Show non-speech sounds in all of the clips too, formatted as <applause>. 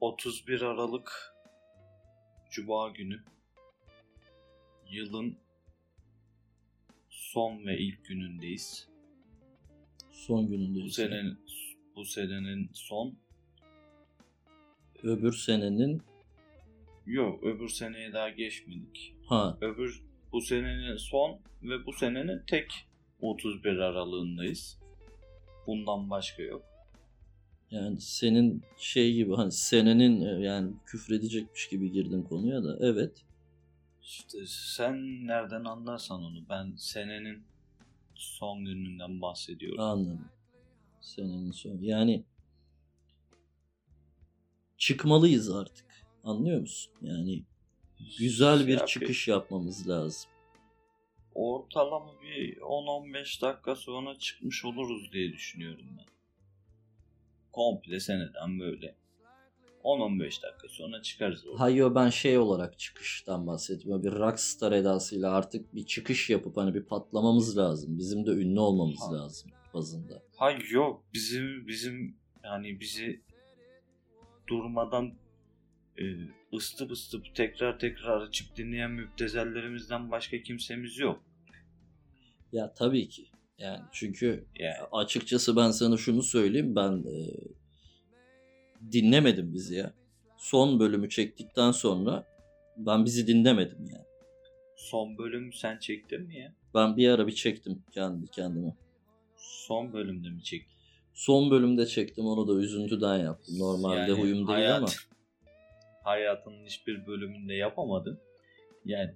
31 Aralık Cuma günü yılın son ve ilk günündeyiz. Son günündeyiz. Bu senenin bu senenin son Öbür senenin yok öbür seneye daha geçmedik. ha Öbür bu senenin son ve bu senenin tek 31 aralığındayız. Bundan başka yok. Yani senin şey gibi hani senenin e, yani küfredecekmiş gibi girdin konuya da evet. İşte sen nereden anlarsan onu. Ben senenin son gününden bahsediyorum. Anladım. Senenin son. Yani çıkmalıyız artık. Anlıyor musun? Yani güzel bir Ya çıkış yapmamız lazım. Ortalama bir 10-15 dakika sonra çıkmış oluruz diye düşünüyorum ben. Komple seneden böyle. 10-15 dakika sonra çıkarız orada. Hayır ben şey olarak çıkıştan bahsetmiyorum. Bir rockstar edasıyla artık bir çıkış yapıp hani bir patlamamız lazım. Bizim de ünlü olmamız Ha. lazım bazında. Hayır yok bizim bizim yani bizi durmadan e, ıstıp ıstıp tekrar tekrar açıp dinleyen müptezellerimizden başka kimsemiz yok. Ya tabii ki. Yani çünkü Yani açıkçası ben sana şunu söyleyeyim. Ben e, dinlemedim bizi ya. Son bölümü çektikten sonra ben bizi dinlemedim yani. son bölüm sen çektin mi ya? Ben bir ara bir çektim kendi kendime. Son bölümde mi çektin? Son bölümde çektim onu da üzüntüden yaptım. Normalde Yani huyum değil hayat- ama. <laughs> Hayatının hiçbir bölümünde yapamadın. Yani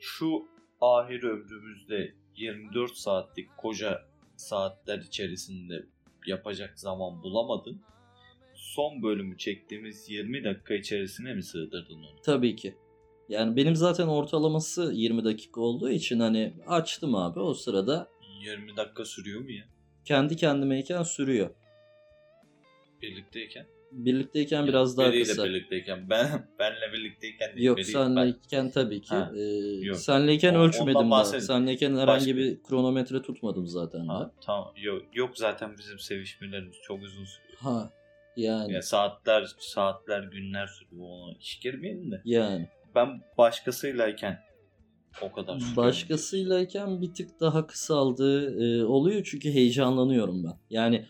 şu ahir ömrümüzde 24 saatlik koca saatler içerisinde yapacak zaman bulamadın. Son bölümü çektiğimiz 20 dakika içerisine mi sığdırdın onu? Tabii ki. Yani benim zaten ortalaması 20 dakika olduğu için hani açtım abi o sırada 20 dakika sürüyor mu ya? kendi kendimeyken sürüyor. Birlikteyken? Birlikteyken biraz daha kısa. birlikteyken. Ben <laughs> benle birlikteyken değil. Yok biri- senleyken tabii ki. Ha, Ee, yok. senleyken O- ölçmedim daha. Senleyken herhangi Başka- bir kronometre tutmadım zaten Ha, daha. tamam. Yok, yok zaten bizim sevişmelerimiz çok uzun sürüyor. Ha yani Yani saatler saatler günler sürüyor ona hiç girmeyelim de. yani Ben başkasıylayken o kadar sürüyor. başkasıylayken bir tık daha kısaldığı e, oluyor çünkü heyecanlanıyorum ben. Yani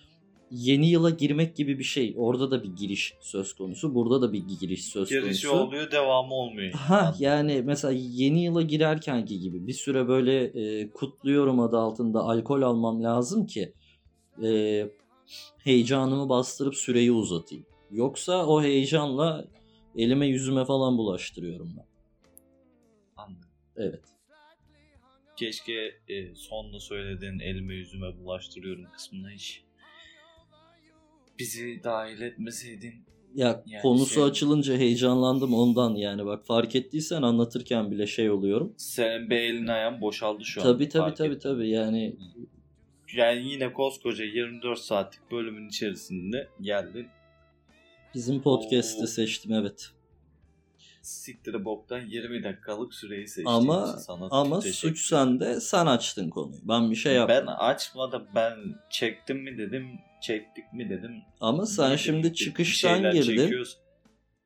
yeni yıla girmek gibi bir şey. Orada da bir giriş söz konusu. Burada da bir giriş söz Girişi konusu. oluyor devamı olmuyor. Ha yani mesela yeni yıla girerkenki gibi bir süre böyle e, kutluyorum adı altında alkol almam lazım ki e, heyecanımı bastırıp süreyi uzatayım. Yoksa o heyecanla elime yüzüme falan bulaştırıyorum ben. Anladım. Evet. Keşke e, sonda söylediğin elime yüzüme bulaştırıyorum kısmına hiç bizi dahil etmeseydin. Ya Yani konusu şey- açılınca heyecanlandım ondan yani bak fark ettiysen anlatırken bile şey oluyorum. Senin bir elin ayağın boşaldı şu an. Tabii tabii tabii ettim. tabii yani Yani yine koskoca 24 saatlik bölümün içerisinde geldin. bizim podcast'i Oo. seçtim evet. Siktir boktan 20 dakikalık süreyi seçtiğin Ama için sana ama suç sende sen açtın konuyu. Ben bir şey Ben yapmadım. açmadım. Ben çektim mi dedim, çektik mi dedim. Ama sen Niye şimdi dedik, bir çıkıştan girdin.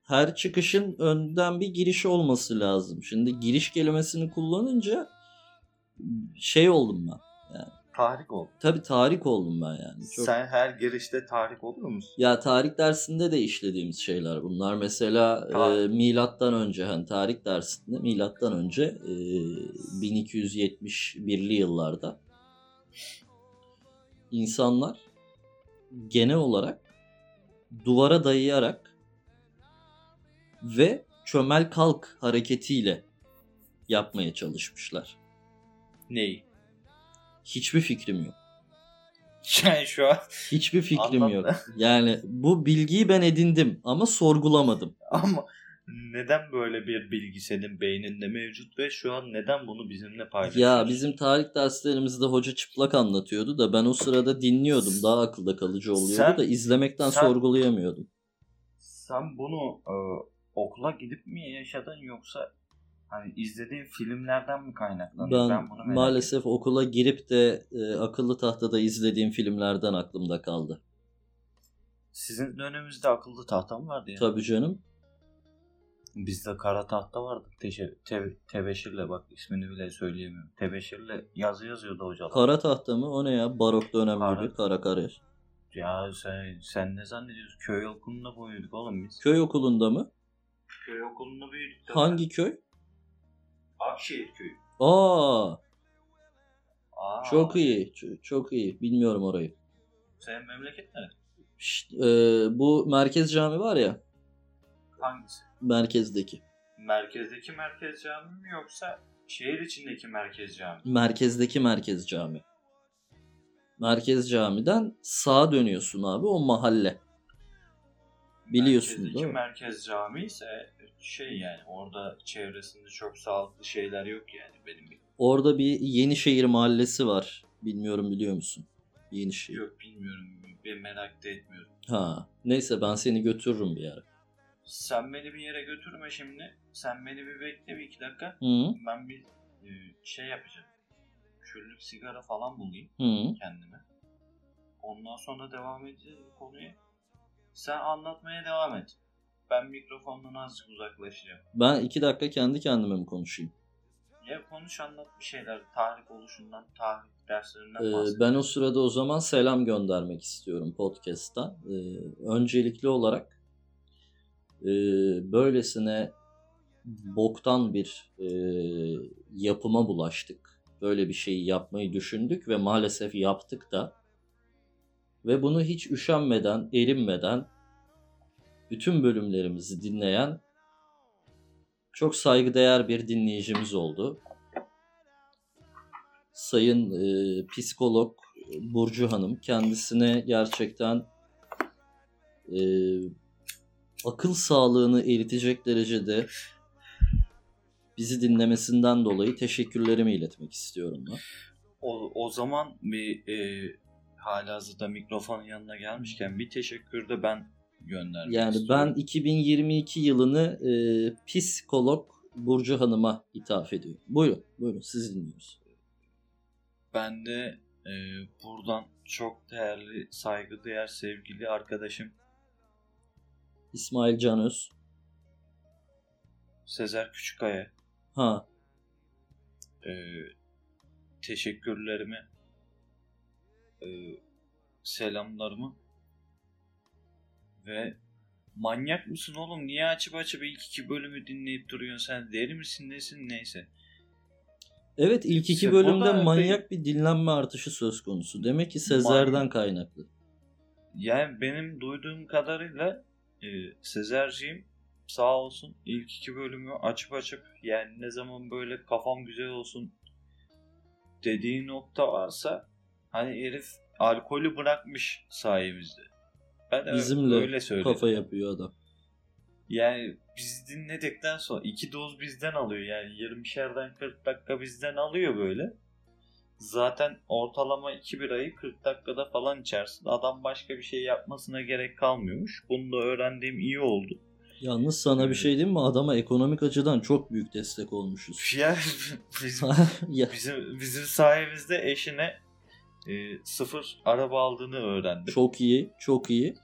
Her çıkışın önden bir giriş olması lazım. Şimdi giriş kelimesini kullanınca şey oldum ben. Tahrik ol. Tabii tahrik oldum ben yani. Çok... Sen her girişte tahrik oluyor musun? Ya tarih dersinde de işlediğimiz şeyler bunlar. Mesela Tarih. e, milattan önce hani tarih dersinde milattan önce e, 1271'li yıllarda insanlar genel olarak duvara dayayarak ve çömel kalk hareketiyle yapmaya çalışmışlar. Neyi? Hiçbir fikrim yok. Yani şu an Hiçbir fikrim Anlat. yok. Yani bu bilgiyi ben edindim ama sorgulamadım. ama neden böyle bir bilgi senin beyninde mevcut ve şu an neden bunu bizimle paylaşıyorsun? Ya bizim tarih derslerimizde hoca çıplak anlatıyordu da ben o sırada dinliyordum. Daha akılda kalıcı oluyordu Sen- da izlemekten sen- sorgulayamıyordum. Sen bunu e, okula gidip mi yaşadın yoksa hani izlediğin filmlerden mi kaynaklanıyor? Ben, bunu merak maalesef okula girip de e, akıllı tahtada izlediğim filmlerden aklımda kaldı. Sizin döneminizde akıllı tahta mı vardı ya? Tabii canım. Bizde kara tahta vardı. Teşe, te, tebeşirle bak ismini bile söyleyemiyorum. Tebeşirle yazı yazıyordu hocalar. Kara tahta mı? O ne ya? Barok dönem Kara. gibi kara kare. Ya sen, sen ne zannediyorsun? Köy okulunda büyüdük oğlum biz. Köy okulunda mı? Köy okulunda büyüdük. Hangi köy? Akşehir köyü. Aa, Aa, çok iyi. Çok, çok iyi. Bilmiyorum orayı. Senin memleket ne? Şşt, e, bu merkez cami var ya. Hangisi? Merkezdeki. Merkezdeki merkez cami mi yoksa şehir içindeki merkez cami? Merkezdeki merkez cami. Merkez camiden sağa dönüyorsun abi o mahalle. Biliyorsun Merkezdeki değil mi? merkez cami ise şey yani orada çevresinde çok sağlıklı şeyler yok yani benim bildiğim. Orada bir Yenişehir mahallesi var. Bilmiyorum biliyor musun? Yenişehir. Yok bilmiyorum. Ben merak da etmiyorum. Ha. Neyse ben seni götürürüm bir ara. Sen beni bir yere götürme şimdi. Sen beni bir bekle bir iki dakika. Hı Ben bir e, şey yapacağım. Küllük sigara falan bulayım hı. kendime. Ondan sonra devam edeceğiz bu konuya. Sen anlatmaya devam et. Ben mikrofondan azıcık uzaklaşacağım. Ben iki dakika kendi kendime mi konuşayım? Ya konuş anlat bir şeyler. Tarih oluşundan, tarih derslerinden Ee, ben o sırada o zaman selam göndermek istiyorum podcast'tan. Ee, öncelikli olarak e, böylesine boktan bir e, yapıma bulaştık. Böyle bir şeyi yapmayı düşündük ve maalesef yaptık da. Ve bunu hiç üşenmeden, erinmeden bütün bölümlerimizi dinleyen çok saygıdeğer bir dinleyicimiz oldu. Sayın e, psikolog Burcu Hanım kendisine gerçekten e, akıl sağlığını eritecek derecede bizi dinlemesinden dolayı teşekkürlerimi iletmek istiyorum ben. O, o zaman bir e, halihazırda mikrofonun yanına gelmişken bir teşekkür de ben göndermek Yani ben istiyorum. 2022 yılını e, psikolog Burcu Hanım'a ithaf ediyorum. Buyurun, buyurun sizi dinliyoruz. Ben de e, buradan çok değerli, saygıdeğer sevgili arkadaşım İsmail Canöz. Sezer Küçükkaya Ha, e, teşekkürlerimi e, selamlarımı ve manyak mısın oğlum niye açıp açıp ilk iki bölümü dinleyip duruyorsun sen deli misin nesin neyse Evet ilk iki bölümde manyak bir dinlenme artışı söz konusu. Demek ki Sezer'den kaynaklı. yani benim duyduğum kadarıyla e, Sezerciğim sağ olsun ilk iki bölümü açıp açıp yani ne zaman böyle kafam güzel olsun dediği nokta varsa hani herif alkolü bırakmış sayemizde. Ben de Bizimle öyle söyledim. kafa yapıyor adam. Yani biz dinledikten sonra iki doz bizden alıyor yani 20'şerden 40 dakika bizden alıyor böyle. Zaten ortalama 2 birayı 40 dakikada falan içersin. Adam başka bir şey yapmasına gerek kalmıyormuş. Bunu da öğrendiğim iyi oldu. Yalnız sana bir şey diyeyim mi? Adama ekonomik açıdan çok büyük destek olmuşuz. <laughs> Ya bizim, <laughs> bizim, bizim sayemizde eşine e, sıfır araba aldığını öğrendim. çok iyi, çok iyi.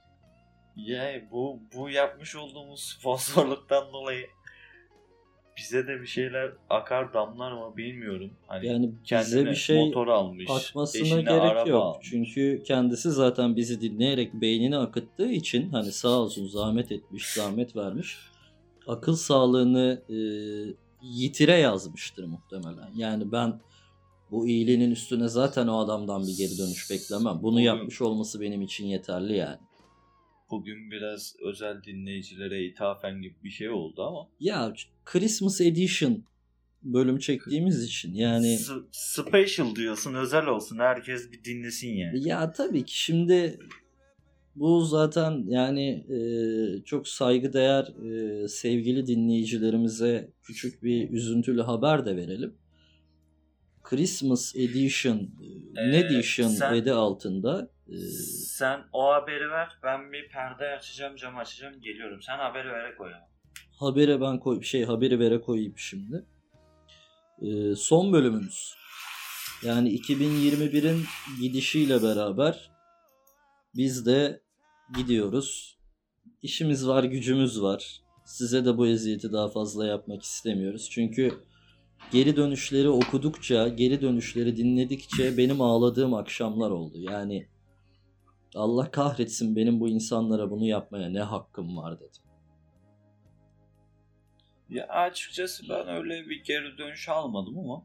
Yani bu bu yapmış olduğumuz sponsorluktan dolayı bize de bir şeyler akar damlar mı bilmiyorum. Hani Yani bize bir şey motor almış, akmasına gerek yok. almış. Çünkü kendisi zaten bizi dinleyerek beynini akıttığı için hani sağ olsun zahmet etmiş, zahmet vermiş. Akıl sağlığını e, yitire yazmıştır muhtemelen. Yani ben bu iyiliğinin üstüne zaten o adamdan bir geri dönüş beklemem. Bunu Bugün- yapmış olması benim için yeterli yani. Bugün biraz özel dinleyicilere ithafen gibi bir şey oldu ama Ya Christmas Edition bölüm çektiğimiz için yani S- special diyorsun özel olsun herkes bir dinlesin yani. Ya tabii ki şimdi bu zaten yani e, çok saygıdeğer e, sevgili dinleyicilerimize küçük bir üzüntülü haber de verelim. Christmas Edition, e, Ee, ne Edition sen- adı altında e, Sen o haberi ver ben bir perde açacağım cam açacağım geliyorum. Sen haberi vere koy habere ben koy şey haberi vere koyayım şimdi. E, son bölümümüz. Yani 2021'in gidişiyle beraber biz de gidiyoruz. İşimiz var, gücümüz var. Size de bu eziyeti daha fazla yapmak istemiyoruz. Çünkü geri dönüşleri okudukça, geri dönüşleri dinledikçe benim ağladığım akşamlar oldu. Yani Allah kahretsin benim bu insanlara bunu yapmaya ne hakkım var dedim. Ya açıkçası ben öyle bir geri dönüş almadım ama.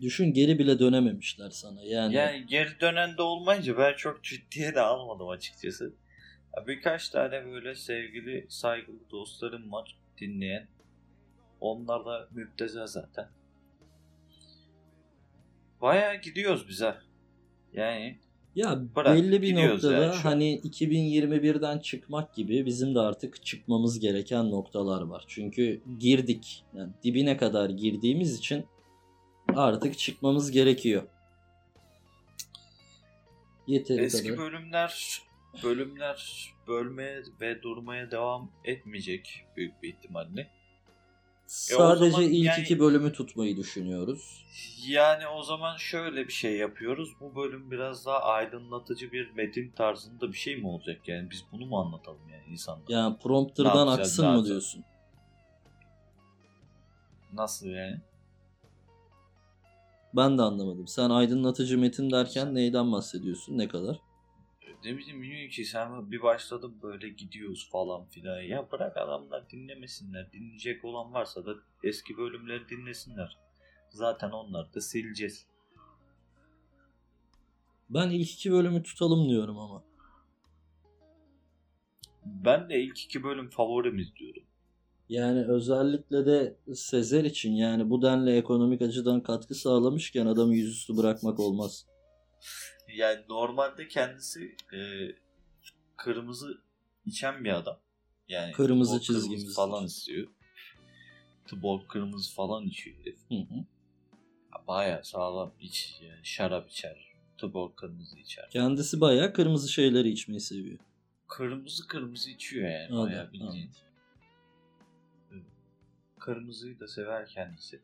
Düşün geri bile dönememişler sana. Yani, Yani geri dönen de olmayınca ben çok ciddiye de almadım açıkçası. Birkaç tane böyle sevgili saygılı dostlarım var dinleyen. Onlar da müptezel zaten. Baya gidiyoruz bize. Yani ya Bırak, belli bir noktada yani hani 2021'den çıkmak gibi bizim de artık çıkmamız gereken noktalar var. Çünkü girdik. Yani dibine kadar girdiğimiz için artık çıkmamız gerekiyor. Yeteri eski kadar. bölümler bölümler bölmeye ve durmaya devam etmeyecek büyük bir ihtimalle. Sadece zaman ilk yani- iki bölümü tutmayı düşünüyoruz. Yani o zaman şöyle bir şey yapıyoruz. Bu bölüm biraz daha aydınlatıcı bir metin tarzında bir şey mi olacak? Yani biz bunu mu anlatalım yani insanlara? Yani prompter'dan aksın mı diyorsun? Nasıl yani? Ben de anlamadım. Sen aydınlatıcı metin derken neyden bahsediyorsun? Ne kadar? Ne bileyim bilmiyorum ki sen bir başladın böyle gidiyoruz falan filan. Ya bırak adamlar dinlemesinler. Dinleyecek olan varsa da eski bölümleri dinlesinler. Zaten onları da sileceğiz. Ben ilk iki bölümü tutalım diyorum ama. Ben de ilk iki bölüm favorimiz diyorum. Yani özellikle de Sezer için yani bu denli ekonomik açıdan katkı sağlamışken adamı yüzüstü bırakmak olmaz. <laughs> Yani normalde kendisi e, kırmızı içen bir adam. Yani Kırmızı çizgimiz. falan istiyor. Tuborg kırmızı falan içiyor herif. Hı hı. Ya Bayağı sağlam iç, yani şarap içer. Tuborg kırmızı içer. Kendisi bayağı kırmızı şeyleri içmeyi seviyor. Kırmızı kırmızı içiyor yani bayağı bildiğin. Kırmızıyı da sever kendisi.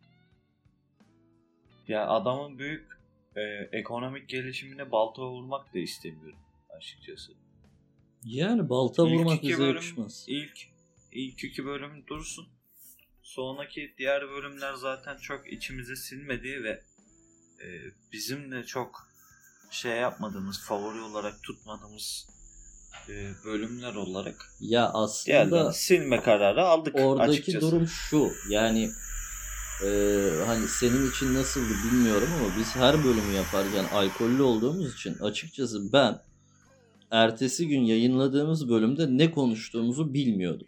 Ya adamın büyük e, ekonomik gelişimine balta vurmak da istemiyorum açıkçası. Yani balta İlk vurmak bize bölüm- yakışmaz. İlk ilk iki bölüm dursun. Sonraki diğer bölümler zaten çok içimize sinmedi ve e, bizim de çok şey yapmadığımız, favori olarak tutmadığımız e, bölümler olarak Ya aslında silme kararı aldık Oradaki açıkçası. durum şu yani e, hani senin için nasıldı bilmiyorum ama biz her bölümü yaparken alkollü olduğumuz için açıkçası ben ertesi gün yayınladığımız bölümde ne konuştuğumuzu bilmiyordum.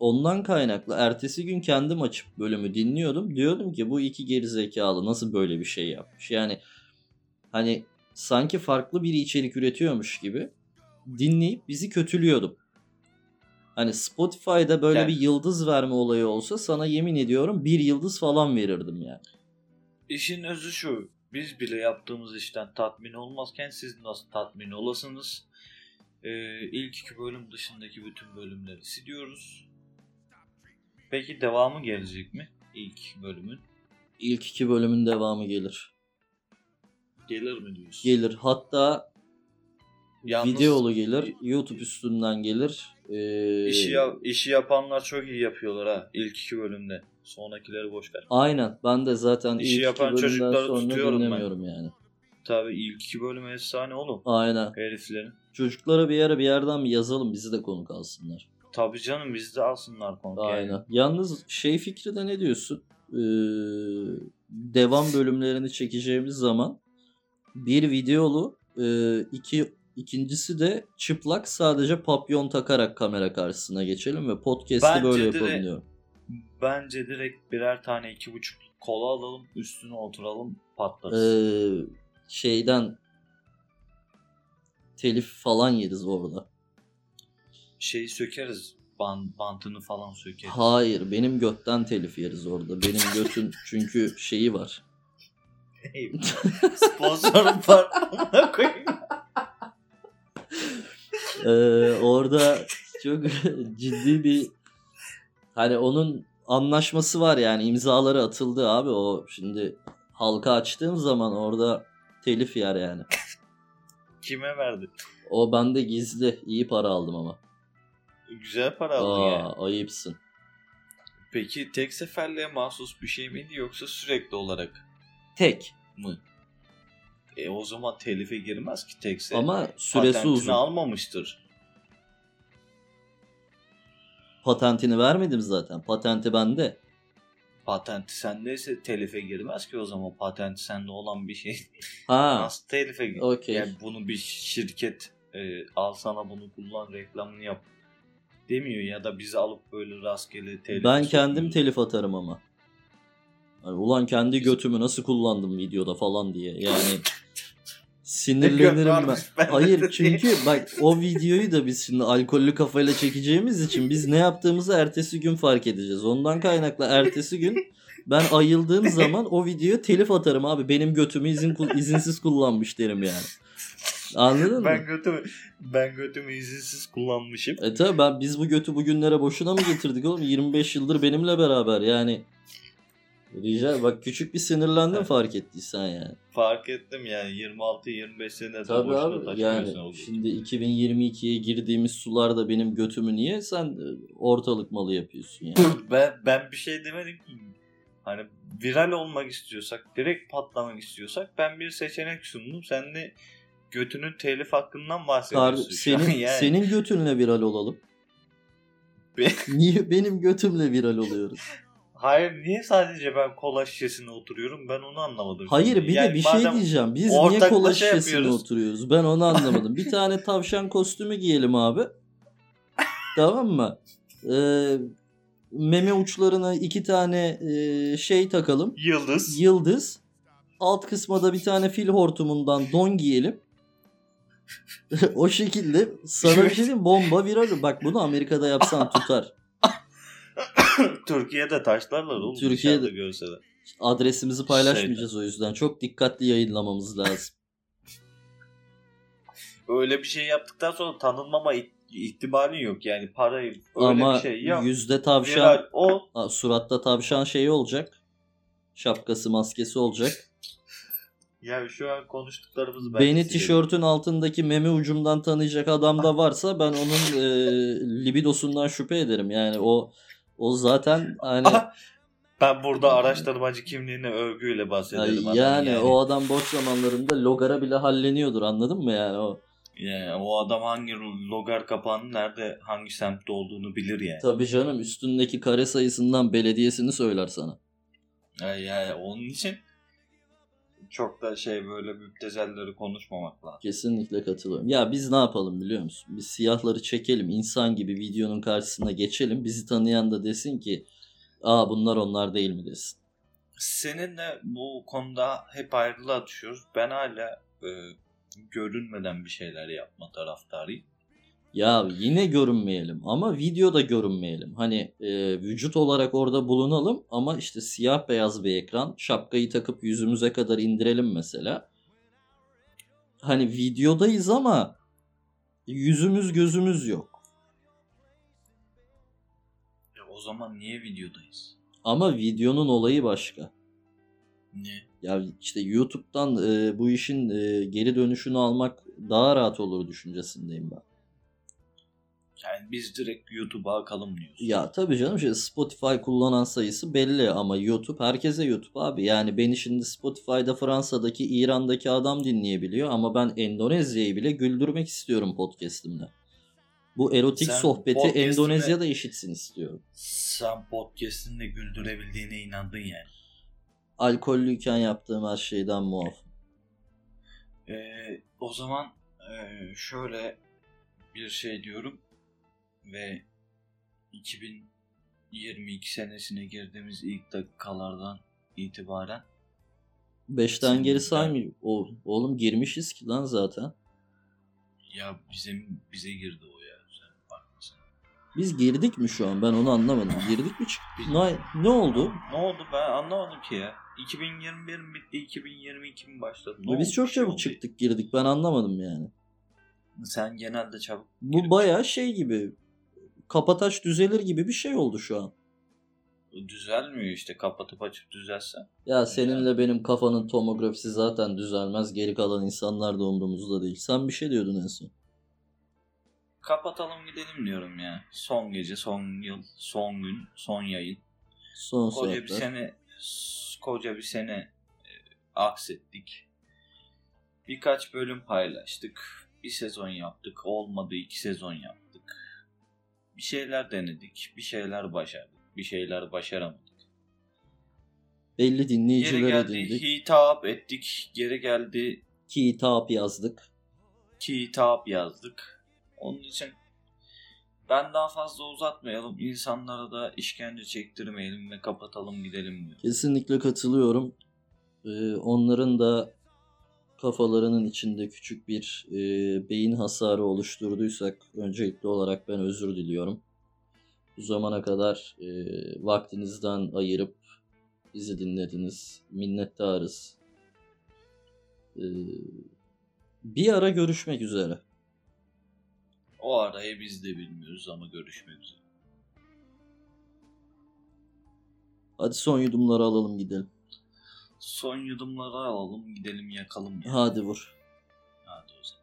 Ondan kaynaklı ertesi gün kendim açıp bölümü dinliyordum. Diyordum ki bu iki gerizekalı nasıl böyle bir şey yapmış. Yani hani sanki farklı biri içerik üretiyormuş gibi dinleyip bizi kötülüyordum. Hani Spotify'da böyle Yani- bir yıldız verme olayı olsa sana yemin ediyorum bir yıldız falan verirdim yani. İşin özü şu. Biz bile yaptığımız işten tatmin olmazken siz nasıl tatmin olasınız? Ee, ilk iki bölüm dışındaki bütün bölümleri siliyoruz. Peki devamı gelecek mi? İlk bölümün. İlk iki bölümün devamı gelir. Gelir mi diyorsun? Gelir. Hatta Yalnız videolu gelir. YouTube üstünden gelir. Ee, işi, ya- işi yapanlar çok iyi yapıyorlar ha. İlk iki bölümde. Sonrakileri boş ver. Aynen. Ben de zaten İşi ilk yapan iki bölümden sonra tutuyorum ben. dinlemiyorum yani. Tabii ilk iki bölüm efsane oğlum. Aynen. Heriflerin. Çocuklara bir ara bir yerden bir yazalım bizi de konuk alsınlar. Tabii canım bizde de alsınlar konuk. yani. Aynen. Yalnız şey fikri de ne diyorsun? Ee, devam <laughs> bölümlerini çekeceğimiz zaman bir videolu, e, iki ikincisi de çıplak sadece papyon takarak kamera karşısına geçelim ve podcast'i Bence böyle yapalım diyorum. Bence direkt birer tane iki buçuk kola alalım üstüne oturalım patlarız. Ee, şeyden telif falan yeriz orada. Şeyi sökeriz. Ban, bantını falan sökeriz. Hayır benim götten telif yeriz orada. Benim götün <laughs> çünkü şeyi var. Sponsorum var. <laughs> Koyayım. Ee, orada çok <laughs> ciddi bir hani onun anlaşması var yani imzaları atıldı abi o şimdi halka açtığın zaman orada telif yer yani. Kime verdin? O bende gizli. İyi para aldım ama. Güzel para aldın Aa, yani. ayıpsın. Peki tek seferliğe mahsus bir şey miydi yoksa sürekli olarak Tek. mı? E o zaman telife girmez ki tekse. Ama süresi Patentini uzun. almamıştır. Patentini vermedim zaten. Patenti bende. Patenti sendeyse telife girmez ki o zaman. Patenti sende olan bir şey. Ha. <laughs> Nasıl telife gir? Okey. Yani bunu bir şirket e, al sana bunu kullan reklamını yap demiyor ya da bizi alıp böyle rastgele telif Ben kendim sokmuyor. telif atarım ama. Hani ulan kendi götümü nasıl kullandım videoda falan diye. Yani sinirlenirim ben. Hayır çünkü bak o videoyu da biz şimdi alkollü kafayla çekeceğimiz için biz ne yaptığımızı ertesi gün fark edeceğiz. Ondan kaynaklı ertesi gün ben ayıldığım zaman o videoya telif atarım abi. Benim götümü izin izinsiz kullanmış derim yani. Anladın ben mı? götümü ben götümü izinsiz kullanmışım. E tabi ben biz bu götü bugünlere boşuna mı getirdik oğlum? 25 yıldır benimle beraber yani. Rica bak küçük bir Evet. fark ettiysen yani. Fark ettim yani 26-25 senedir Tabii boşuna abi yani oldu. şimdi 2022'ye girdiğimiz sularda benim götümü niye sen e, ortalık malı yapıyorsun yani? <laughs> ben ben bir şey demedim ki. Hani viral olmak istiyorsak, direkt patlamak istiyorsak ben bir seçenek sundum. Sen de götünün telif hakkından bahsediyorsun. an senin <laughs> yani. senin götünle viral olalım. Niye benim götümle viral oluyoruz? <laughs> Hayır niye sadece ben kola şişesine oturuyorum ben onu anlamadım. Hayır şimdi. bir de Yani bir şey diyeceğim. Biz niye kola şişesine yapıyoruz. oturuyoruz? Ben onu anlamadım. bir <laughs> tane tavşan kostümü giyelim abi. tamam mı? Ee, meme uçlarına iki tane e, şey takalım. Yıldız. Yıldız. Alt kısma da bir tane fil hortumundan don giyelim. <laughs> o şekilde sana bir şey <laughs> diyeyim bomba viral. Bak bunu Amerika'da yapsan tutar. <coughs> Türkiye'de taşlarlar oğlum. Türkiye'de- görseler. Adresimizi paylaşmayacağız o yüzden. Çok dikkatli yayınlamamız lazım. <coughs> Öyle bir şey yaptıktan sonra tanınmama ihtimalin yok yani parayı öyle Ama bir şey yap. yüzde tavşan Viral o Ha, suratta tavşan şeyi olacak. Şapkası maskesi olacak. ya şu an konuştuklarımızı ben Beni tişörtün altındaki meme ucumdan tanıyacak adam da varsa ben onun e, libidosundan şüphe ederim. Yani o o zaten <laughs> hani ben burada araştırmacı kimliğine övgüyle bahsederim. yani, adamın o adam boş zamanlarında logara bile halleniyordur anladın mı yani o. Yani o adam hangi logar kapağının nerede hangi semtte olduğunu bilir yani. Tabii canım üstündeki kare sayısından belediyesini söyler sana. Yani, yani onun için çok da şey böyle müptezelleri konuşmamak lazım. Kesinlikle katılıyorum. Ya biz ne yapalım biliyor musun? Biz siyahları çekelim. insan gibi videonun karşısına geçelim. Bizi tanıyan da desin ki aa bunlar onlar değil mi desin. Seninle bu konuda hep ayrılığa düşüyoruz. Ben hala e, görünmeden bir şeyler yapma taraftarıyım. Ya yine görünmeyelim ama videoda görünmeyelim. Hani e, vücut olarak orada bulunalım ama işte siyah beyaz bir ekran. Şapkayı takıp yüzümüze kadar indirelim mesela. Hani videodayız ama yüzümüz gözümüz yok. E, o zaman niye videodayız? Ama videonun olayı başka. Ne? Ya işte YouTube'dan e, bu işin e, geri dönüşünü almak daha rahat olur düşüncesindeyim ben. Yani biz direkt YouTube'a akalım diyoruz. Ya tabii canım şey Spotify kullanan sayısı belli ama YouTube herkese YouTube abi. Yani beni şimdi Spotify'da Fransa'daki, İran'daki adam dinleyebiliyor ama ben Endonezya'yı bile güldürmek istiyorum podcast'imde. Bu erotik Sen sohbeti Endonezya'da işitsin istiyorum. Sen podcast'inde güldürebildiğine inandın yani. Alkollüyken yaptığım her şeyden muaf. E, o zaman e, şöyle bir şey diyorum ve 2022 senesine girdiğimiz ilk dakikalardan itibaren Beşten Senin geri ben- saymıyor. O, oğlum girmişiz ki lan zaten. ya bizim bize girdi o ya. Sen bakmasın. Biz girdik mi şu an? Ben onu anlamadım. Girdik mi çıktık? Ne, ne oldu? Ne oldu ben anlamadım ki ya. 2021 mi bitti 2022 mi başladı? Ne Biz oldu? çok şey çabuk oldu. çıktık girdik. Ben anlamadım yani. Sen genelde çabuk. Bu baya şey gibi kapataç düzelir gibi bir şey oldu şu an. Düzelmiyor işte kapatıp açıp düzelsen. Ya seninle benim kafanın tomografisi zaten düzelmez. Geri kalan insanlar da umurumuzda değil. Sen bir şey diyordun en son. Kapatalım gidelim diyorum ya. Son gece, son yıl, son gün, son yayın. Son Koca saatler. bir sene koca bir sene e, aksettik. Birkaç bölüm paylaştık. Bir sezon yaptık. Olmadı iki sezon yaptık. Bir şeyler denedik. Bir şeyler başardık. Bir şeyler başaramadık. Belli Geri dinleyiciler geldi edindik. hitap ettik. Geri geldi Ki hitap yazdık. kitap yazdık. Onun için ben daha fazla uzatmayalım. İnsanlara da işkence çektirmeyelim ve kapatalım gidelim diyor. Kesinlikle katılıyorum. Ee, onların da kafalarının içinde küçük bir e, beyin hasarı oluşturduysak öncelikli olarak ben özür diliyorum. Bu zamana kadar e, vaktinizden ayırıp bizi dinlediniz. Minnettarız. Ee, bir ara görüşmek üzere. O arayı biz de bilmiyoruz ama görüşmek üzere. Hadi son yudumları alalım gidelim. Son yudumları alalım gidelim yakalım ya. Hadi vur. Hadi o zaman.